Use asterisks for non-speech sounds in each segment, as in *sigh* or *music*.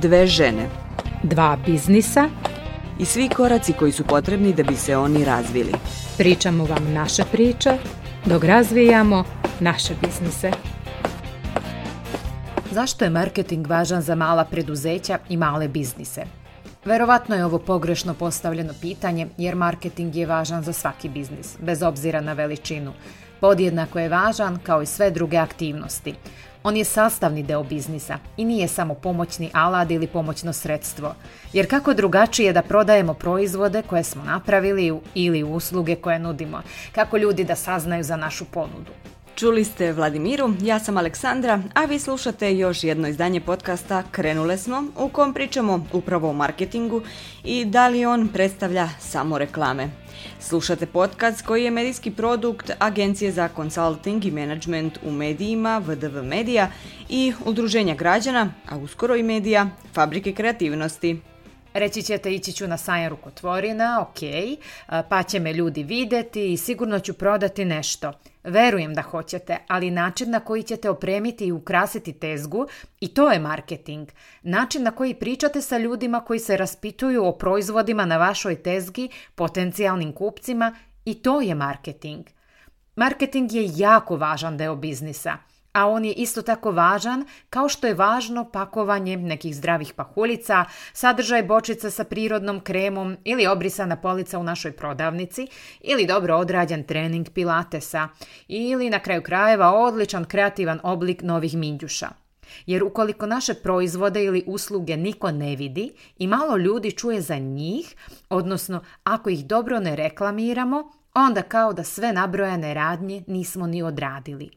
Dve žene. Dva biznisa. I svi koraci koji su potrebni da bi se oni razvili. Pričamo vam naše priče, dok razvijamo naše biznise. Zašto je marketing važan za mala preduzeća i male biznise? Verovatno je ovo pogrešno postavljeno pitanje jer marketing je važan za svaki biznis, bez obzira na veličinu. Podjednako je važan kao i sve druge aktivnosti. On je sastavni deo biznisa i nije samo pomoćni alad ili pomoćno sredstvo. Jer kako drugačije da prodajemo proizvode koje smo napravili ili usluge koje nudimo? Kako ljudi da saznaju za našu ponudu? Čuli ste Vladimiru, ja sam Aleksandra, a vi slušate još jedno izdanje podcasta Krenule smo u kom pričamo upravo o marketingu i da li on predstavlja samo reklame. Slušate podcast koji je medijski produkt Agencije za konsulting i management u medijima VDV Medija i Udruženja građana, a uskoro i medija Fabrike kreativnosti. Reći ćete ići ću na sajam rukotvorina, ok, e, pa će me ljudi videti i sigurno ću prodati nešto. Verujem da hoćete, ali način na koji ćete opremiti i ukrasiti tezgu, i to je marketing. Način na koji pričate sa ljudima koji se raspituju o proizvodima na vašoj tezgi, potencijalnim kupcima, i to je marketing. Marketing je jako važan deo biznisa a on je isto tako važan kao što je važno pakovanje nekih zdravih pahuljica, sadržaj bočica sa prirodnom kremom ili obrisana polica u našoj prodavnici ili dobro odrađen trening pilatesa ili na kraju krajeva odličan kreativan oblik novih minđuša. Jer ukoliko naše proizvode ili usluge niko ne vidi i malo ljudi čuje za njih, odnosno ako ih dobro ne reklamiramo, onda kao da sve nabrojane radnje nismo ni odradili.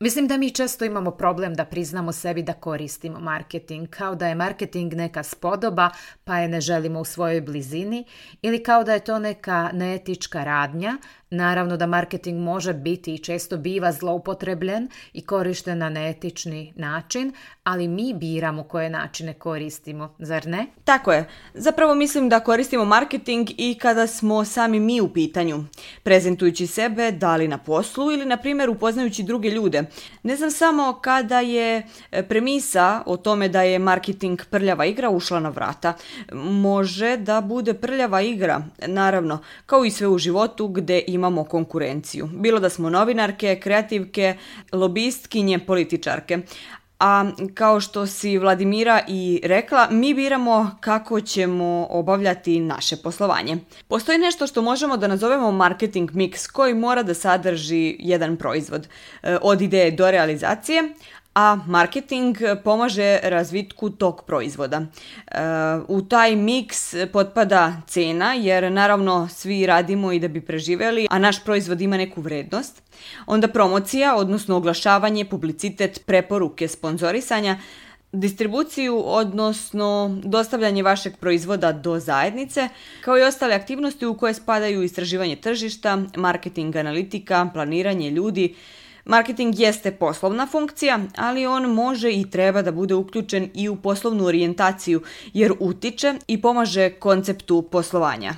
Mislim da mi često imamo problem da priznamo sebi da koristimo marketing, kao da je marketing neka spodoba pa je ne želimo u svojoj blizini ili kao da je to neka neetička radnja Naravno da marketing može biti i često biva zloupotrebljen i korišten na neetični način, ali mi biramo koje načine koristimo, zar ne? Tako je. Zapravo mislim da koristimo marketing i kada smo sami mi u pitanju, prezentujući sebe da li na poslu ili na primjer upoznajući druge ljude. Ne znam samo kada je e, premisa o tome da je marketing prljava igra ušla na vrata. Može da bude prljava igra, naravno, kao i sve u životu gdje ima imamo konkurenciju. Bilo da smo novinarke, kreativke, lobistkinje, političarke. A kao što si Vladimira i rekla, mi biramo kako ćemo obavljati naše poslovanje. Postoji nešto što možemo da nazovemo marketing mix koji mora da sadrži jedan proizvod e, od ideje do realizacije, a marketing pomaže razvitku tog proizvoda. E, u taj miks potpada cena jer naravno svi radimo i da bi preživjeli, a naš proizvod ima neku vrednost. Onda promocija, odnosno oglašavanje, publicitet, preporuke, sponzorisanja, distribuciju, odnosno dostavljanje vašeg proizvoda do zajednice, kao i ostale aktivnosti u koje spadaju istraživanje tržišta, marketing analitika, planiranje ljudi, Marketing jeste poslovna funkcija, ali on može i treba da bude uključen i u poslovnu orijentaciju jer utiče i pomaže konceptu poslovanja.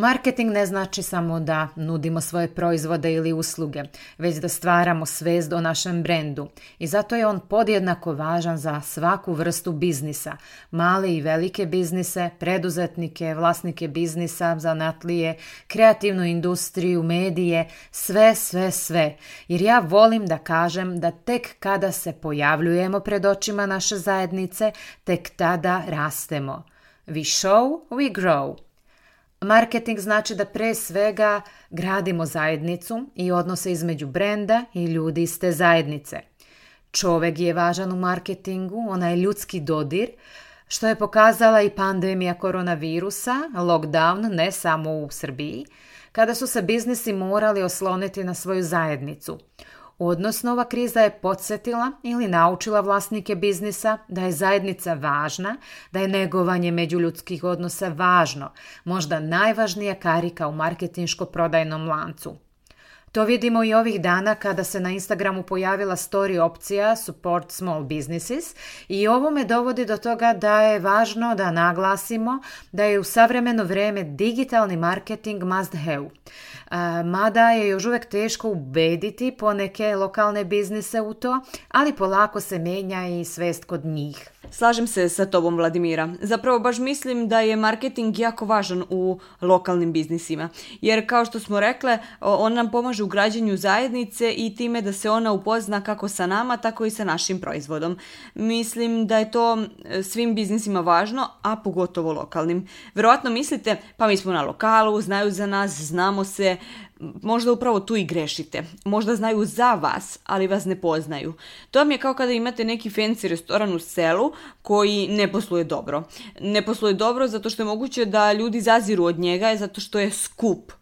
Marketing ne znači samo da nudimo svoje proizvode ili usluge, već da stvaramo svest o našem brendu i zato je on podjednako važan za svaku vrstu biznisa, male i velike biznise, preduzetnike, vlasnike biznisa, zanatlije, kreativnu industriju, medije, sve, sve, sve. Jer ja volim da kažem da tek kada se pojavljujemo pred očima naše zajednice, tek tada rastemo. We show, we grow. Marketing znači da pre svega gradimo zajednicu i odnose između brenda i ljudi iz te zajednice. Čovek je važan u marketingu, ona je ljudski dodir, što je pokazala i pandemija koronavirusa, lockdown ne samo u Srbiji, kada su se biznisi morali osloniti na svoju zajednicu. Odnosno, ova kriza je podsjetila ili naučila vlasnike biznisa da je zajednica važna, da je negovanje međuljudskih odnosa važno, možda najvažnija karika u marketinško-prodajnom lancu. To vidimo i ovih dana kada se na Instagramu pojavila story opcija Support Small Businesses i ovo me dovodi do toga da je važno da naglasimo da je u savremeno vrijeme digitalni marketing must have. E, mada je još uvijek teško ubediti poneke lokalne biznise u to, ali polako se menja i svest kod njih. Slažem se sa tobom Vladimira. Zapravo baš mislim da je marketing jako važan u lokalnim biznisima. Jer kao što smo rekle, on nam pomaže u građenju zajednice i time da se ona upozna kako sa nama, tako i sa našim proizvodom. Mislim da je to svim biznisima važno, a pogotovo lokalnim. Verovatno mislite, pa mi smo na lokalu, znaju za nas, znamo se, možda upravo tu i grešite. Možda znaju za vas, ali vas ne poznaju. To vam je kao kada imate neki fancy restoran u selu koji ne posluje dobro. Ne posluje dobro zato što je moguće da ljudi zaziru od njega, zato što je skup.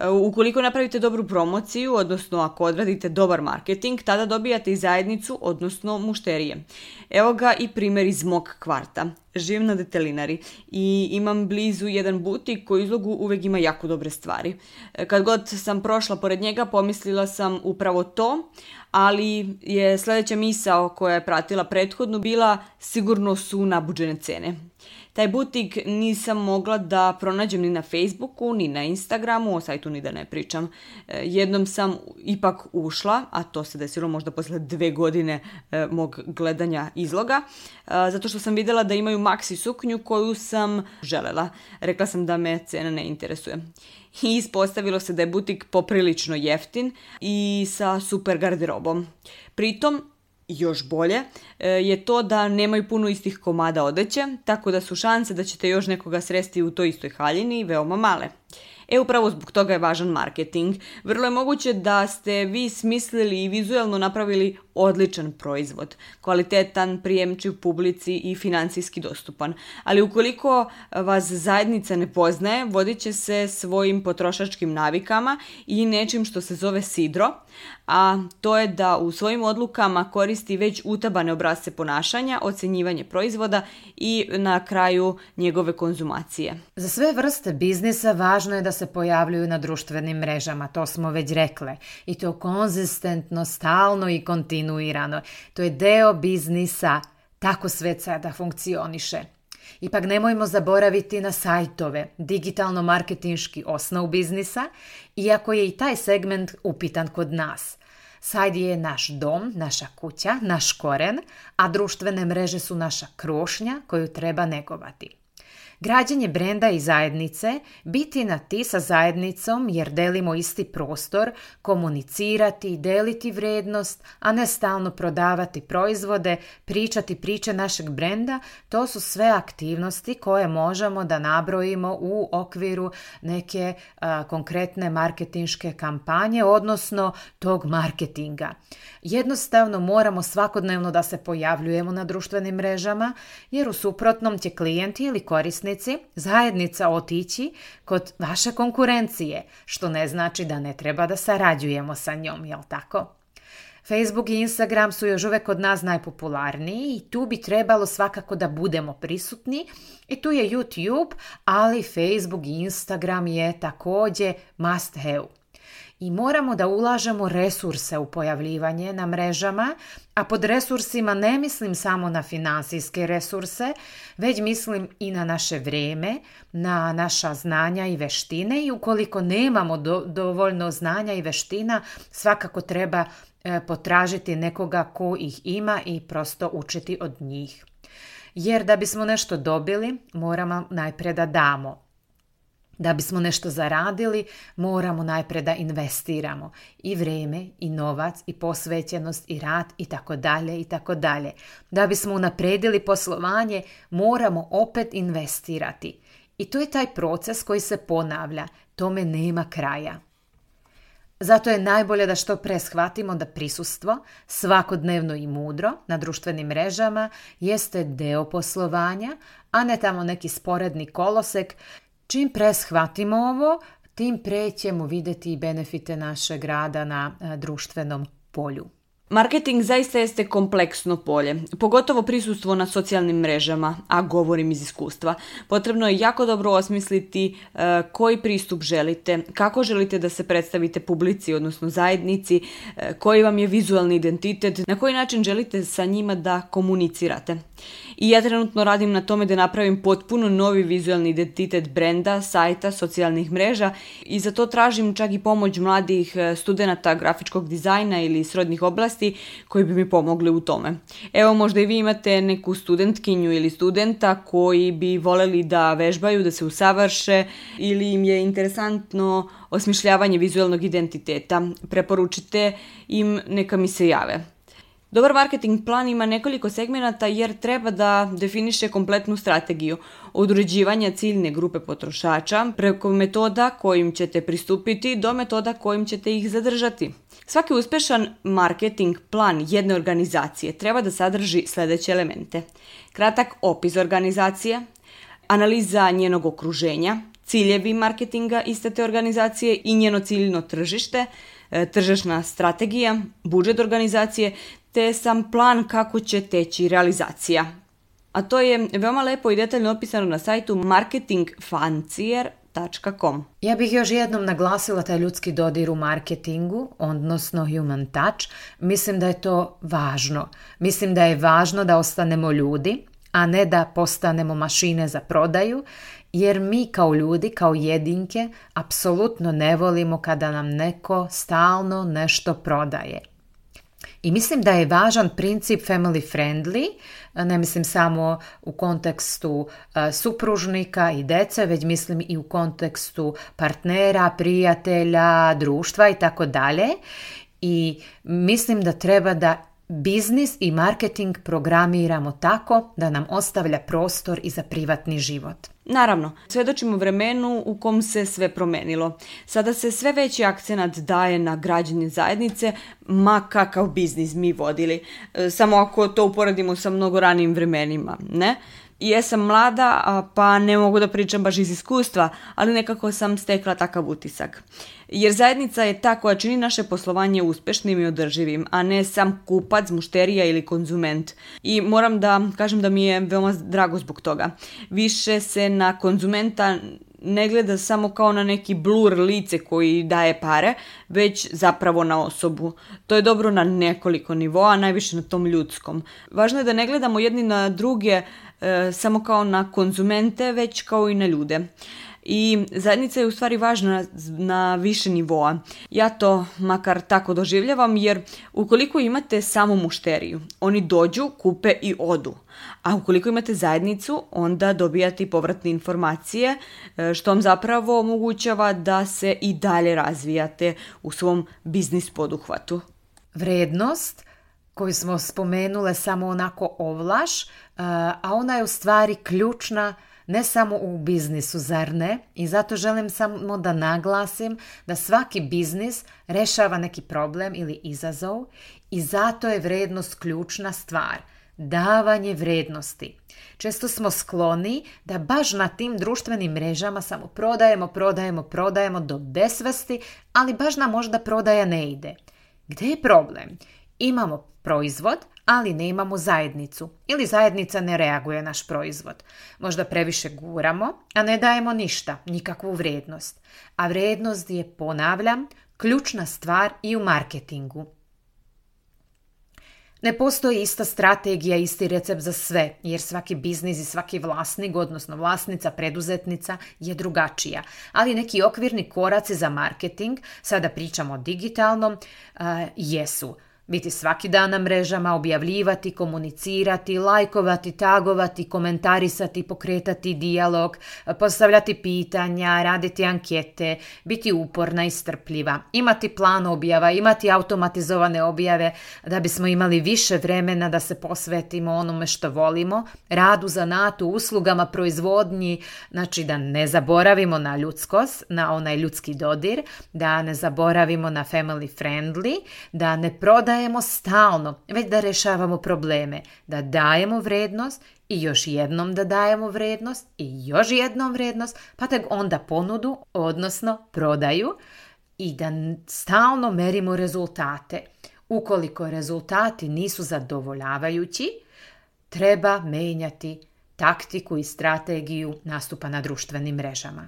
E, ukoliko napravite dobru promociju, odnosno ako odradite dobar marketing, tada dobijate i zajednicu, odnosno mušterije. Evo ga i primjer iz mog kvarta. Živim na detelinari i imam blizu jedan butik koji izlogu uvijek ima jako dobre stvari. E, kad god sam prošla pored njega, pomislila sam upravo to, ali je sljedeća misao koja je pratila prethodnu bila sigurno su nabuđene cene. Taj butik nisam mogla da pronađem ni na Facebooku, ni na Instagramu, o sajtu ni da ne pričam. E, jednom sam ipak ušla, a to se desilo možda posle dve godine e, mog gledanja izloga, e, zato što sam vidjela da imaju maksi suknju koju sam želela. Rekla sam da me cena ne interesuje i ispostavilo se da je butik poprilično jeftin i sa super garderobom. Pritom, još bolje e, je to da nemaju puno istih komada odeće, tako da su šanse da ćete još nekoga sresti u toj istoj haljini veoma male. E upravo zbog toga je važan marketing. Vrlo je moguće da ste vi smislili i vizualno napravili odličan proizvod, kvalitetan, prijemčiv publici i financijski dostupan. Ali ukoliko eh, vas zajednica ne poznaje, vodit će se svojim potrošačkim navikama i nečim što se zove sidro, a to je da u svojim odlukama koristi već utabane obrazce ponašanja, ocjenjivanje proizvoda i na kraju njegove konzumacije. Za sve vrste biznisa važno je da se pojavljuju na društvenim mrežama, to smo već rekle, i to konzistentno, stalno i kontinuirano kontinuirano. To je deo biznisa, tako sve sada funkcioniše. Ipak nemojmo zaboraviti na sajtove, digitalno marketinški osnov biznisa, iako je i taj segment upitan kod nas. Sajt je naš dom, naša kuća, naš koren, a društvene mreže su naša krošnja koju treba negovati. Građenje brenda i zajednice, biti na ti sa zajednicom jer delimo isti prostor, komunicirati i deliti vrednost, a ne stalno prodavati proizvode, pričati priče našeg brenda, to su sve aktivnosti koje možemo da nabrojimo u okviru neke konkretne marketinške kampanje, odnosno tog marketinga. Jednostavno moramo svakodnevno da se pojavljujemo na društvenim mrežama jer u suprotnom će klijenti ili korisnici korisnici zajednica otići kod vaše konkurencije, što ne znači da ne treba da sarađujemo sa njom, jel tako? Facebook i Instagram su još uvek od nas najpopularniji i tu bi trebalo svakako da budemo prisutni. I tu je YouTube, ali Facebook i Instagram je također must have. I moramo da ulažemo resurse u pojavljivanje na mrežama a pod resursima ne mislim samo na financijske resurse, već mislim i na naše vrijeme, na naša znanja i veštine i ukoliko nemamo dovoljno znanja i veština, svakako treba e, potražiti nekoga ko ih ima i prosto učiti od njih. Jer da bismo nešto dobili, moramo najprije da damo. Da bismo nešto zaradili, moramo najpre da investiramo i vrijeme, i novac, i posvećenost, i rad, i tako dalje, i tako dalje. Da bismo unapredili poslovanje, moramo opet investirati. I to je taj proces koji se ponavlja. Tome nema kraja. Zato je najbolje da što pre shvatimo da prisustvo, svakodnevno i mudro, na društvenim mrežama, jeste deo poslovanja, a ne tamo neki sporedni kolosek Čim pre shvatimo ovo, tim pre ćemo vidjeti i benefite našeg rada na e, društvenom polju. Marketing zaista jeste kompleksno polje, pogotovo prisustvo na socijalnim mrežama, a govorim iz iskustva. Potrebno je jako dobro osmisliti e, koji pristup želite, kako želite da se predstavite publici, odnosno zajednici, e, koji vam je vizualni identitet, na koji način želite sa njima da komunicirate i ja trenutno radim na tome da napravim potpuno novi vizualni identitet brenda, sajta, socijalnih mreža i za to tražim čak i pomoć mladih e, studenata grafičkog dizajna ili srodnih oblasti koji bi mi pomogli u tome. Evo možda i vi imate neku studentkinju ili studenta koji bi voleli da vežbaju, da se usavrše ili im je interesantno osmišljavanje vizualnog identiteta. Preporučite im neka mi se jave. Dobar marketing plan ima nekoliko segmenata jer treba da definiše kompletnu strategiju određivanja ciljne grupe potrošača preko metoda kojim ćete pristupiti do metoda kojim ćete ih zadržati. Svaki uspješan marketing plan jedne organizacije treba da sadrži sljedeće elemente. Kratak opis organizacije, analiza njenog okruženja, ciljevi marketinga iste te organizacije i njeno ciljno tržište, e, tržišna strategija, budžet organizacije te sam plan kako će teći realizacija. A to je veoma lepo i detaljno opisano na sajtu marketingfancier.com. Ja bih još jednom naglasila taj ljudski dodir u marketingu, odnosno human touch. Mislim da je to važno. Mislim da je važno da ostanemo ljudi, a ne da postanemo mašine za prodaju, jer mi kao ljudi, kao jedinke, apsolutno ne volimo kada nam neko stalno nešto prodaje. I mislim da je važan princip family friendly, ne mislim samo u kontekstu supružnika i dece, već mislim i u kontekstu partnera, prijatelja, društva i tako dalje. I mislim da treba da biznis i marketing programiramo tako da nam ostavlja prostor i za privatni život. Naravno, svjedočimo vremenu u kom se sve promenilo. Sada se sve veći akcenat daje na građanje zajednice, ma kakav biznis mi vodili. E, samo ako to uporedimo sa mnogo ranijim vremenima, ne? Jesam mlada, pa ne mogu da pričam baš iz iskustva, ali nekako sam stekla takav utisak jer zajednica je ta koja čini naše poslovanje uspješnim i održivim, a ne sam kupac, mušterija ili konzument. I moram da kažem da mi je veoma drago zbog toga. Više se na konzumenta ne gleda samo kao na neki blur lice koji daje pare, već zapravo na osobu. To je dobro na nekoliko nivoa, najviše na tom ljudskom. Važno je da ne gledamo jedni na druge e, samo kao na konzumente, već kao i na ljude i zajednica je u stvari važna na više nivoa. Ja to makar tako doživljavam jer ukoliko imate samo mušteriju, oni dođu, kupe i odu. A ukoliko imate zajednicu, onda dobijate i povratne informacije, e, što vam zapravo omogućava da se i dalje razvijate u svom biznis poduhvatu. Vrednost koju smo spomenule samo onako ovlaš, e, a ona je u stvari ključna ne samo u biznisu, zar ne? I zato želim samo da naglasim da svaki biznis rešava neki problem ili izazov i zato je vrednost ključna stvar davanje vrednosti. Često smo skloni da baš na tim društvenim mrežama samo prodajemo, prodajemo, prodajemo do besvesti, ali baš nam možda prodaja ne ide. Gde je problem? Imamo proizvod, ali ne imamo zajednicu ili zajednica ne reaguje naš proizvod. Možda previše guramo, a ne dajemo ništa, nikakvu vrijednost. A vrijednost je, ponavljam, ključna stvar i u marketingu. Ne postoji ista strategija, isti recept za sve, jer svaki biznis i svaki vlasnik, odnosno vlasnica, preduzetnica je drugačija. Ali neki okvirni koraci za marketing, sada pričamo o digitalnom, jesu – biti svaki dan na mrežama, objavljivati, komunicirati, lajkovati, tagovati, komentarisati, pokretati dijalog, postavljati pitanja, raditi ankete, biti uporna i strpljiva, imati plan objava, imati automatizovane objave da bismo imali više vremena da se posvetimo onome što volimo, radu, zanatu, uslugama, proizvodnji, znači da ne zaboravimo na ljudskost, na onaj ljudski dodir, da ne zaboravimo na family friendly, da ne prodaj dajemo stalno, već da rešavamo probleme, da dajemo vrednost i još jednom da dajemo vrednost i još jednom vrednost, pa tek onda ponudu, odnosno prodaju i da stalno merimo rezultate. Ukoliko rezultati nisu zadovoljavajući, treba menjati taktiku i strategiju nastupa na društvenim mrežama.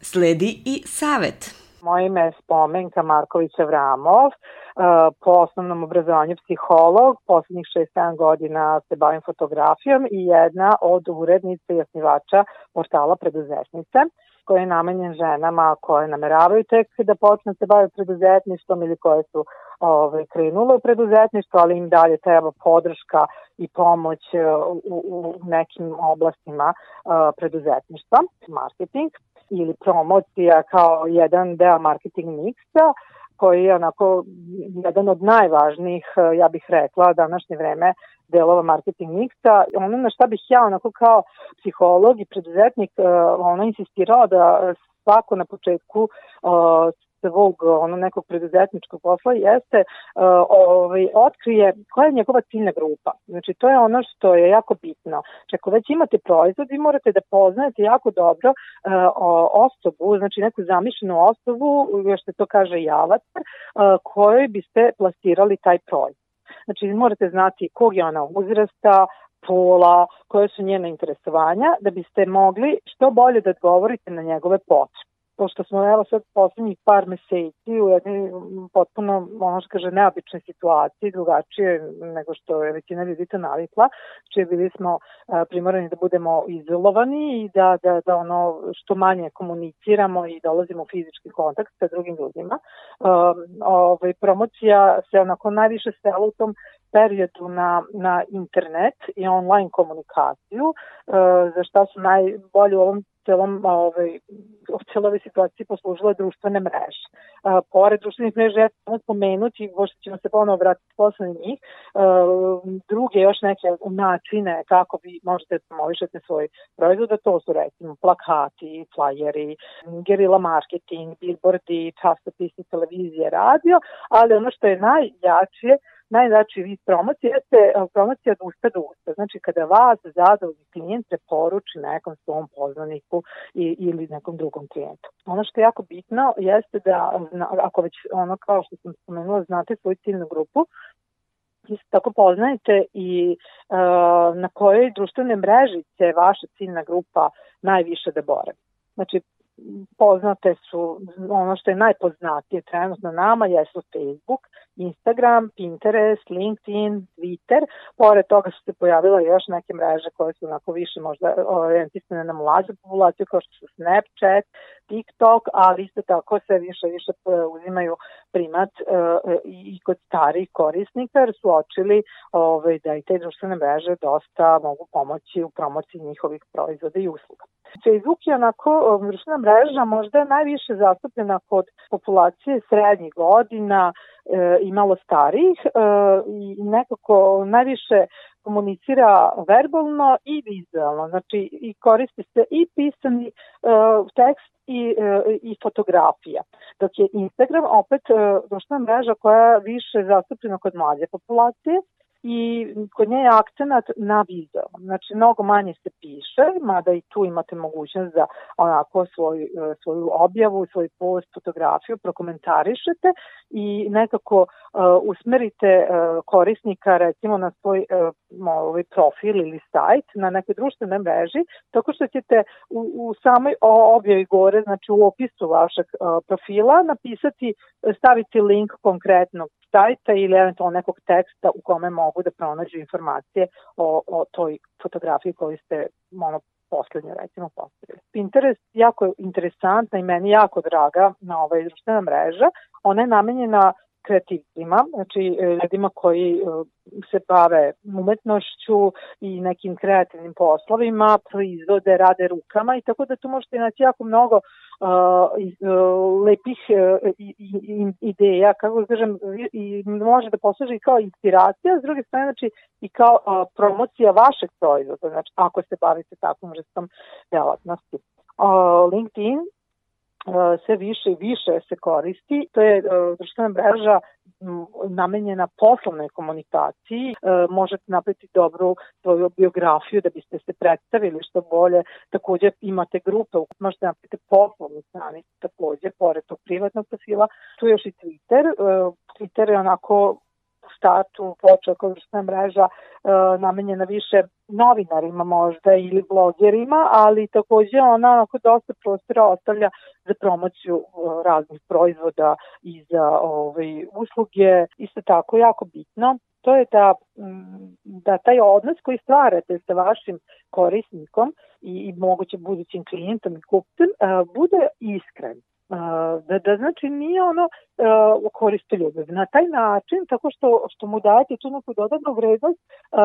Sledi i savet. Moje ime je Spomenka Marković Vramov. E, po osnovnom obrazovanju psiholog, poslednjih 6-7 godina se bavim fotografijom i jedna od urednica i osnivača portala Preduzetnice koji je namenjen ženama koje nameravaju tek da počne se baviti preduzetništvom ili koje su ove, ovaj, krenule u preduzetništvo, ali im dalje treba podrška i pomoć e, u, nekim oblastima a, e, preduzetništva, marketing ili promocija kao jedan deo marketing miksa, koji je onako jedan od najvažnijih, e, ja bih rekla, današnje vreme delova marketing miksa. Ono na šta bih ja onako kao psiholog i preduzetnik e, ono insistirao da svako na početku e, svog ono nekog preduzetničkog posla jeste e, ovaj, otkrije koja je njegova ciljna grupa. Znači to je ono što je jako bitno. Znači ako već imate proizvod vi morate da poznajete jako dobro e, osobu, znači neku zamišljenu osobu, se to kaže javac, e, kojoj biste plasirali taj proizvod. Znači, morate znati kog je ona uzrasta, pola, koje su njene interesovanja, da biste mogli što bolje da odgovorite na njegove potrebe pošto smo evo sad poslednjih par meseci u jednoj mm, potpuno, ono što kaže, neobičnoj situaciji, drugačije nego što je većina ljudi to navikla, čije bili smo primorani da budemo izolovani i da, da, da ono što manje komuniciramo i dolazimo u fizički kontakt sa drugim ljudima. Ovaj, promocija se onako najviše stela u tom periodu na, na internet i online komunikaciju, e, za šta su najbolje u ovom celom, ovaj, u situaciji poslužile društvene mreže. A, e, pored društvenih mreža, ja ću spomenuti, pošto ćemo se ponovno vratiti posle njih, a, e, druge još neke načine kako vi možete promovišati svoj proizvod, da to su recimo plakati, flyeri, gerila marketing, billboardi, častopisi, televizije, radio, ali ono što je najjačije, najjači vi promocije jeste e, promocija od usta do usta. Znači kada vas zadovoljni klijent preporuči nekom svom poznaniku i, ili nekom drugom klijentu. Ono što je jako bitno jeste da ako već ono kao što sam spomenula znate svoju ciljnu grupu, isto tako poznajete i e, na kojoj društvenoj mreži se vaša ciljna grupa najviše da bore. Znači, poznate su, ono što je najpoznatije trenutno nama jesu Facebook, Instagram, Pinterest, LinkedIn, Twitter. Pored toga su se pojavile još neke mreže koje su onako više možda orijentisane na mlađu populaciju kao što su Snapchat, TikTok, ali isto tako sve više više e, uzimaju primat e, i kod starih korisnika jer su očili ovaj, da i te društvene mreže dosta mogu pomoći u promociji njihovih proizvoda i usluga. Facebook je onako e, društvena mreža možda najviše zastupljena kod populacije srednjih godina, E, i malo starijih e, i nekako najviše komunicira verbalno i vizualno, znači i koristi se i pisani e, tekst i, i fotografija. Dok je Instagram opet e, društvena mreža koja je više zastupljena kod mlađe populacije, i kod nje je akcenat na video, Znači, mnogo manje se piše, mada i tu imate mogućnost da onako e, svoju objavu, svoj post, fotografiju prokomentarišete i nekako uh, usmerite e, korisnika recimo na svoj uh, profil ili sajt na neke društvene mreži, tako što ćete u, u samoj objavi gore, znači u opisu vašeg profila napisati, staviti link konkretnog sajta ili eventualno nekog teksta u kome mogu da pronađu informacije o, toj fotografiji koju ste ono, poslednje recimo postavili. Pinterest jako je interesantna i meni jako draga na ovaj društvena mreža. Ona je namenjena kreativcima, znači e, ljudima koji e, se bave umetnošću i nekim kreativnim poslovima, proizvode, rade rukama i tako da tu možete naći jako mnogo e, lepih i, ideja, kako kažem, i može da posluži kao inspiracija, s druge strane znači i kao promocija vašeg proizvoda, znači ako se bavite takvom vrstom delatnosti. LinkedIn E, sve više i više se koristi. To je e, društvena mreža namenjena poslovnoj komunikaciji. E, možete napraviti dobru svoju biografiju da biste se predstavili što bolje. Također imate grupe, možete napraviti poslovnu stranicu također, pored tog privatnog profila. Tu je još i Twitter. Twitter je onako startu počeo korisna mreža e, namenjena više novinarima možda ili blogerima, ali takođe ona onako dosta prostora ostavlja za promociju e, raznih proizvoda i za e, ovaj, usluge. Isto tako jako bitno to je da, da taj odnos koji stvarate sa vašim korisnikom i, i moguće budućim klijentom i kupcem bude iskren da, da znači nije ono e, uh, koriste ljubav na taj način tako što, što mu dajete tu neku dodatnu vrednost uh,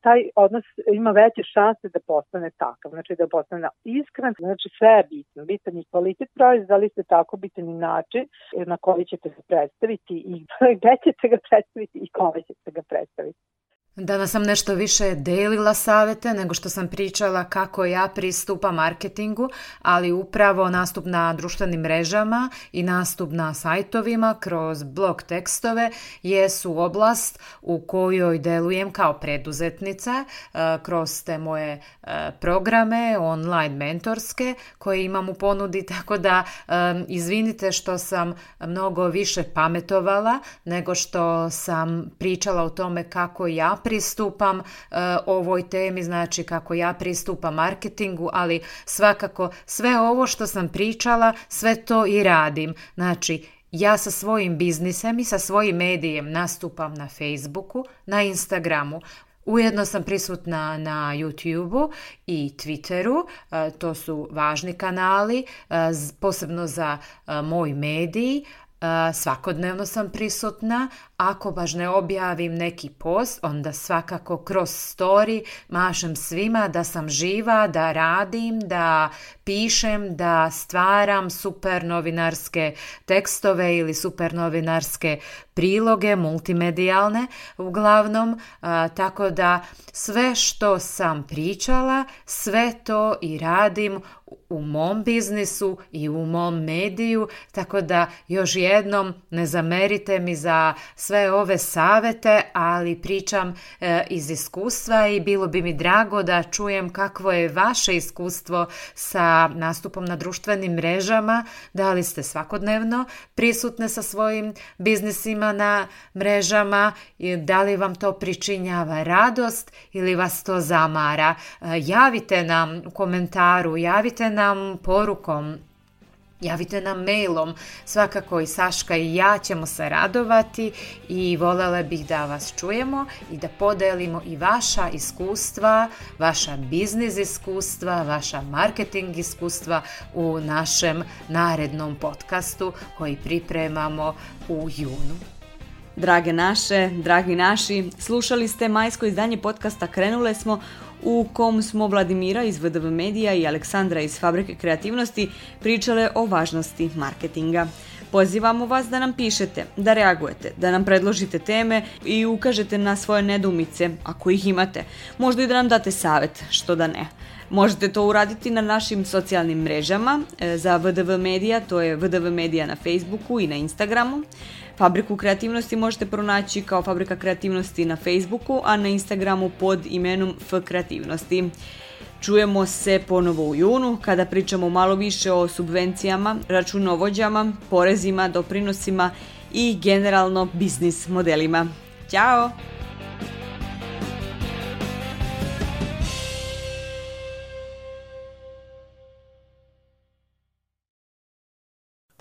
taj odnos ima veće šanse da postane takav, znači da postane iskren znači sve je bitno, bitan je kvalitet proizvoda, ali ste tako bitan i način na koji ćete se predstaviti i *laughs* gde ćete ga predstaviti i kome ćete ga predstaviti Danas sam nešto više delila savete nego što sam pričala kako ja pristupa marketingu, ali upravo nastup na društvenim mrežama i nastup na sajtovima kroz blog tekstove jesu oblast u kojoj delujem kao preduzetnica e, kroz te moje e, programe online mentorske koje imam u ponudi, *laughs* tako da e, izvinite što sam mnogo više pametovala nego što sam pričala o tome kako ja pristupam e, ovoj temi, znači kako ja pristupam marketingu, ali svakako sve ovo što sam pričala, sve to i radim. Znači, ja sa svojim biznisem i sa svojim medijem nastupam na Facebooku, na Instagramu. Ujedno sam prisutna na YouTubeu i Twitteru, e, to su važni kanali, e, posebno za moj mediji, E, svakodnevno sam prisutna. Ako baš ne objavim neki post, onda svakako kroz story mašem svima da sam živa, da radim, da pišem, da stvaram super novinarske tekstove ili super novinarske priloge multimedijalne uglavnom tako da sve što sam pričala sve to i radim u mom biznisu i u mom mediju tako da još jednom ne zamerite mi za sve ove savete ali pričam e, iz iskustva i bilo bi mi drago da čujem kakvo je vaše iskustvo sa nastupom na društvenim mrežama da li ste svakodnevno prisutne sa svojim biznisima na mrežama, da li vam to pričinjava radost ili vas to zamara. E, javite nam u komentaru, javite nam porukom, javite nam mailom. Svakako i Saška i ja ćemo se radovati i voljela bih da vas čujemo i da podelimo i vaša iskustva, vaša biznis iskustva, vaša marketing iskustva u našem narednom podcastu koji pripremamo u junu. Drage naše, dragi naši, slušali ste majsko izdanje podcasta Krenule smo u kom smo Vladimira iz VDV Medija i Aleksandra iz Fabrike kreativnosti pričale o važnosti marketinga. Pozivamo vas da nam pišete, da reagujete, da nam predložite teme i ukažete na svoje nedumice, ako ih imate. Možda i da nam date savjet, što da ne. Možete to uraditi na našim socijalnim mrežama e, za VDV Medija, to je VDV Medija na Facebooku i na Instagramu. Fabriku kreativnosti možete pronaći kao Fabrika kreativnosti na Facebooku, a na Instagramu pod imenom F kreativnosti. Čujemo se ponovo u junu kada pričamo malo više o subvencijama, računovođama, porezima, doprinosima i generalno biznis modelima. Ćao!